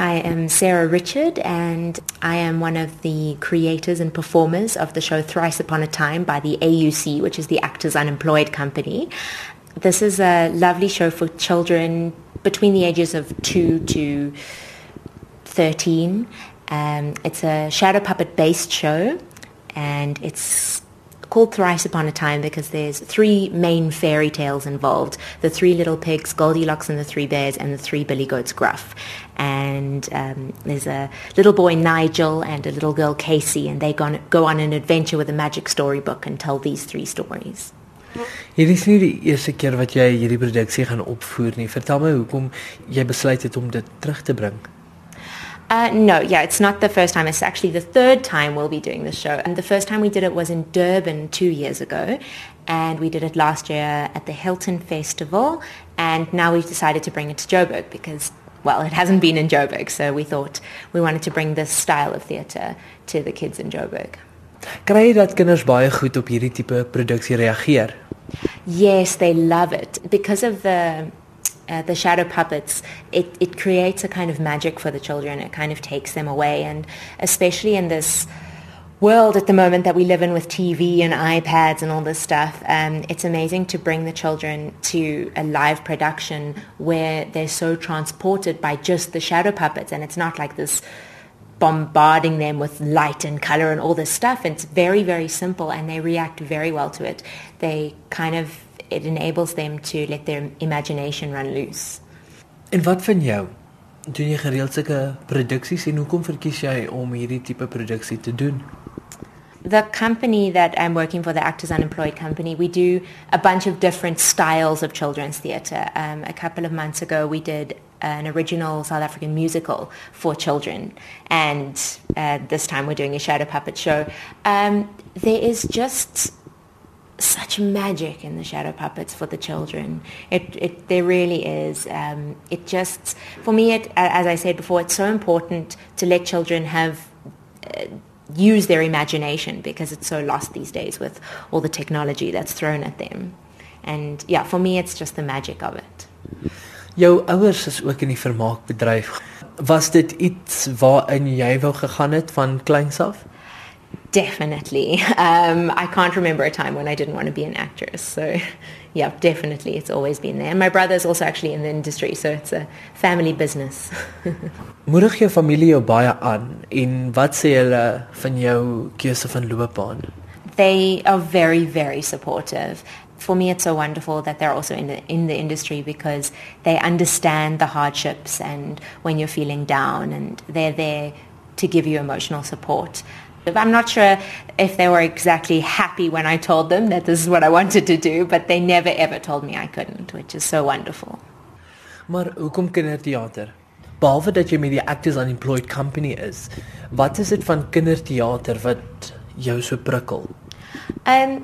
I am Sarah Richard and I am one of the creators and performers of the show Thrice Upon a Time by the AUC, which is the Actors Unemployed Company. This is a lovely show for children between the ages of 2 to 13. Um, it's a shadow puppet based show and it's called Thrice Upon a Time because there's three main fairy tales involved. The three little pigs, Goldilocks and the three bears, and the three billy goats, Gruff. And um, there's a little boy, Nigel, and a little girl, Casey, and they go on, go on an adventure with a magic storybook and tell these three stories. Hierdie is nie die eerste keer wat jy hierdie produksie gaan opvoer nie. Vertel my hoekom jy besluit het om dit terug te bring. Uh, no, yeah, it's not the first time. It's actually the third time we'll be doing this show. And the first time we did it was in Durban two years ago. And we did it last year at the Hilton Festival. And now we've decided to bring it to Joburg because, well, it hasn't been in Joburg. So we thought we wanted to bring this style of theatre to the kids in Joburg. Kry jy dat kinders baie goed op hierdie tipe produksie reageer? Yes, they love it because of the uh, the shadow puppets, it, it creates a kind of magic for the children. It kind of takes them away. And especially in this world at the moment that we live in with TV and iPads and all this stuff, um, it's amazing to bring the children to a live production where they're so transported by just the shadow puppets. And it's not like this bombarding them with light and color and all this stuff. It's very, very simple and they react very well to it. They kind of it enables them to let their imagination run loose. En wat van jou? Doen jy gereeld sulke produksies en hoekom verkies jy om hierdie tipe produksie te doen? The company that I'm working for, the Actors Unemployed Company, we do a bunch of different styles of children's theatre. Um, a couple of months ago, we did an original South African musical for children, and uh, this time we're doing a shadow puppet show. Um, there is just such magic in the shadow puppets for the children. It, it there really is. Um, it just, for me, it, as I said before, it's so important to let children have, uh, use their imagination because it's so lost these days with all the technology that's thrown at them. And yeah, for me, it's just the magic of it. Jou ouers is ook in die vermaakbedryf. Was dit iets waarin jy wou gegaan het van kleins af? Definitely. Um, I can't remember a time when I didn't want to be an actress. So, yeah, definitely, it's always been there. And my brother's also actually in the industry, so it's a family business. Moedig jou familie jou baie aan en wat sê hulle van jou keuse van loopbaan? They are very very supportive. For me it's so wonderful that they're also in the in the industry because they understand the hardships and when you're feeling down and they're there to give you emotional support. I'm not sure if they were exactly happy when I told them that this is what I wanted to do, but they never ever told me I couldn't, which is so wonderful. Maar hoekom kinderteater? Behalwe dat jy met die Actors Unemployed Company is, wat is dit van kinderteater wat jou so prikkel? Um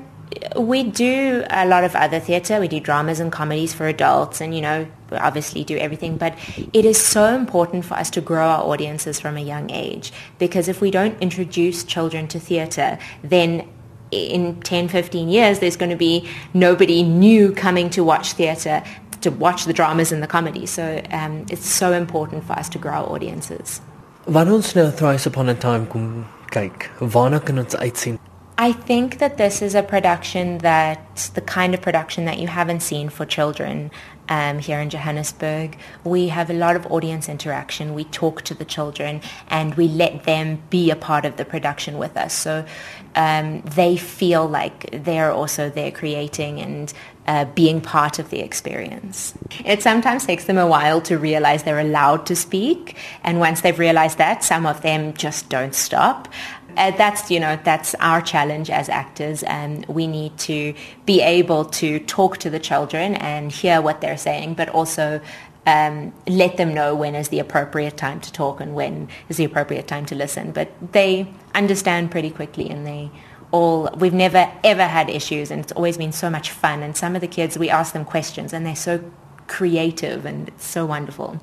we do a lot of other theatre. We do dramas and comedies for adults and, you know, we obviously do everything. But it is so important for us to grow our audiences from a young age because if we don't introduce children to theatre, then in 10, 15 years, there's going to be nobody new coming to watch theatre, to watch the dramas and the comedies. So um, it's so important for us to grow our audiences. Wanneer ons nou Thrice Upon a Time kom kyk, waarna kan ons uitsien? I think that this is a production that the kind of production that you haven't seen for children um, here in Johannesburg. We have a lot of audience interaction. We talk to the children and we let them be a part of the production with us. So um, they feel like they're also there creating and uh, being part of the experience. It sometimes takes them a while to realize they're allowed to speak. And once they've realized that, some of them just don't stop uh, that's you know that's our challenge as actors, and we need to be able to talk to the children and hear what they're saying, but also um, let them know when is the appropriate time to talk and when is the appropriate time to listen. But they understand pretty quickly, and they all we've never ever had issues, and it's always been so much fun. And some of the kids, we ask them questions, and they're so creative, and it's so wonderful.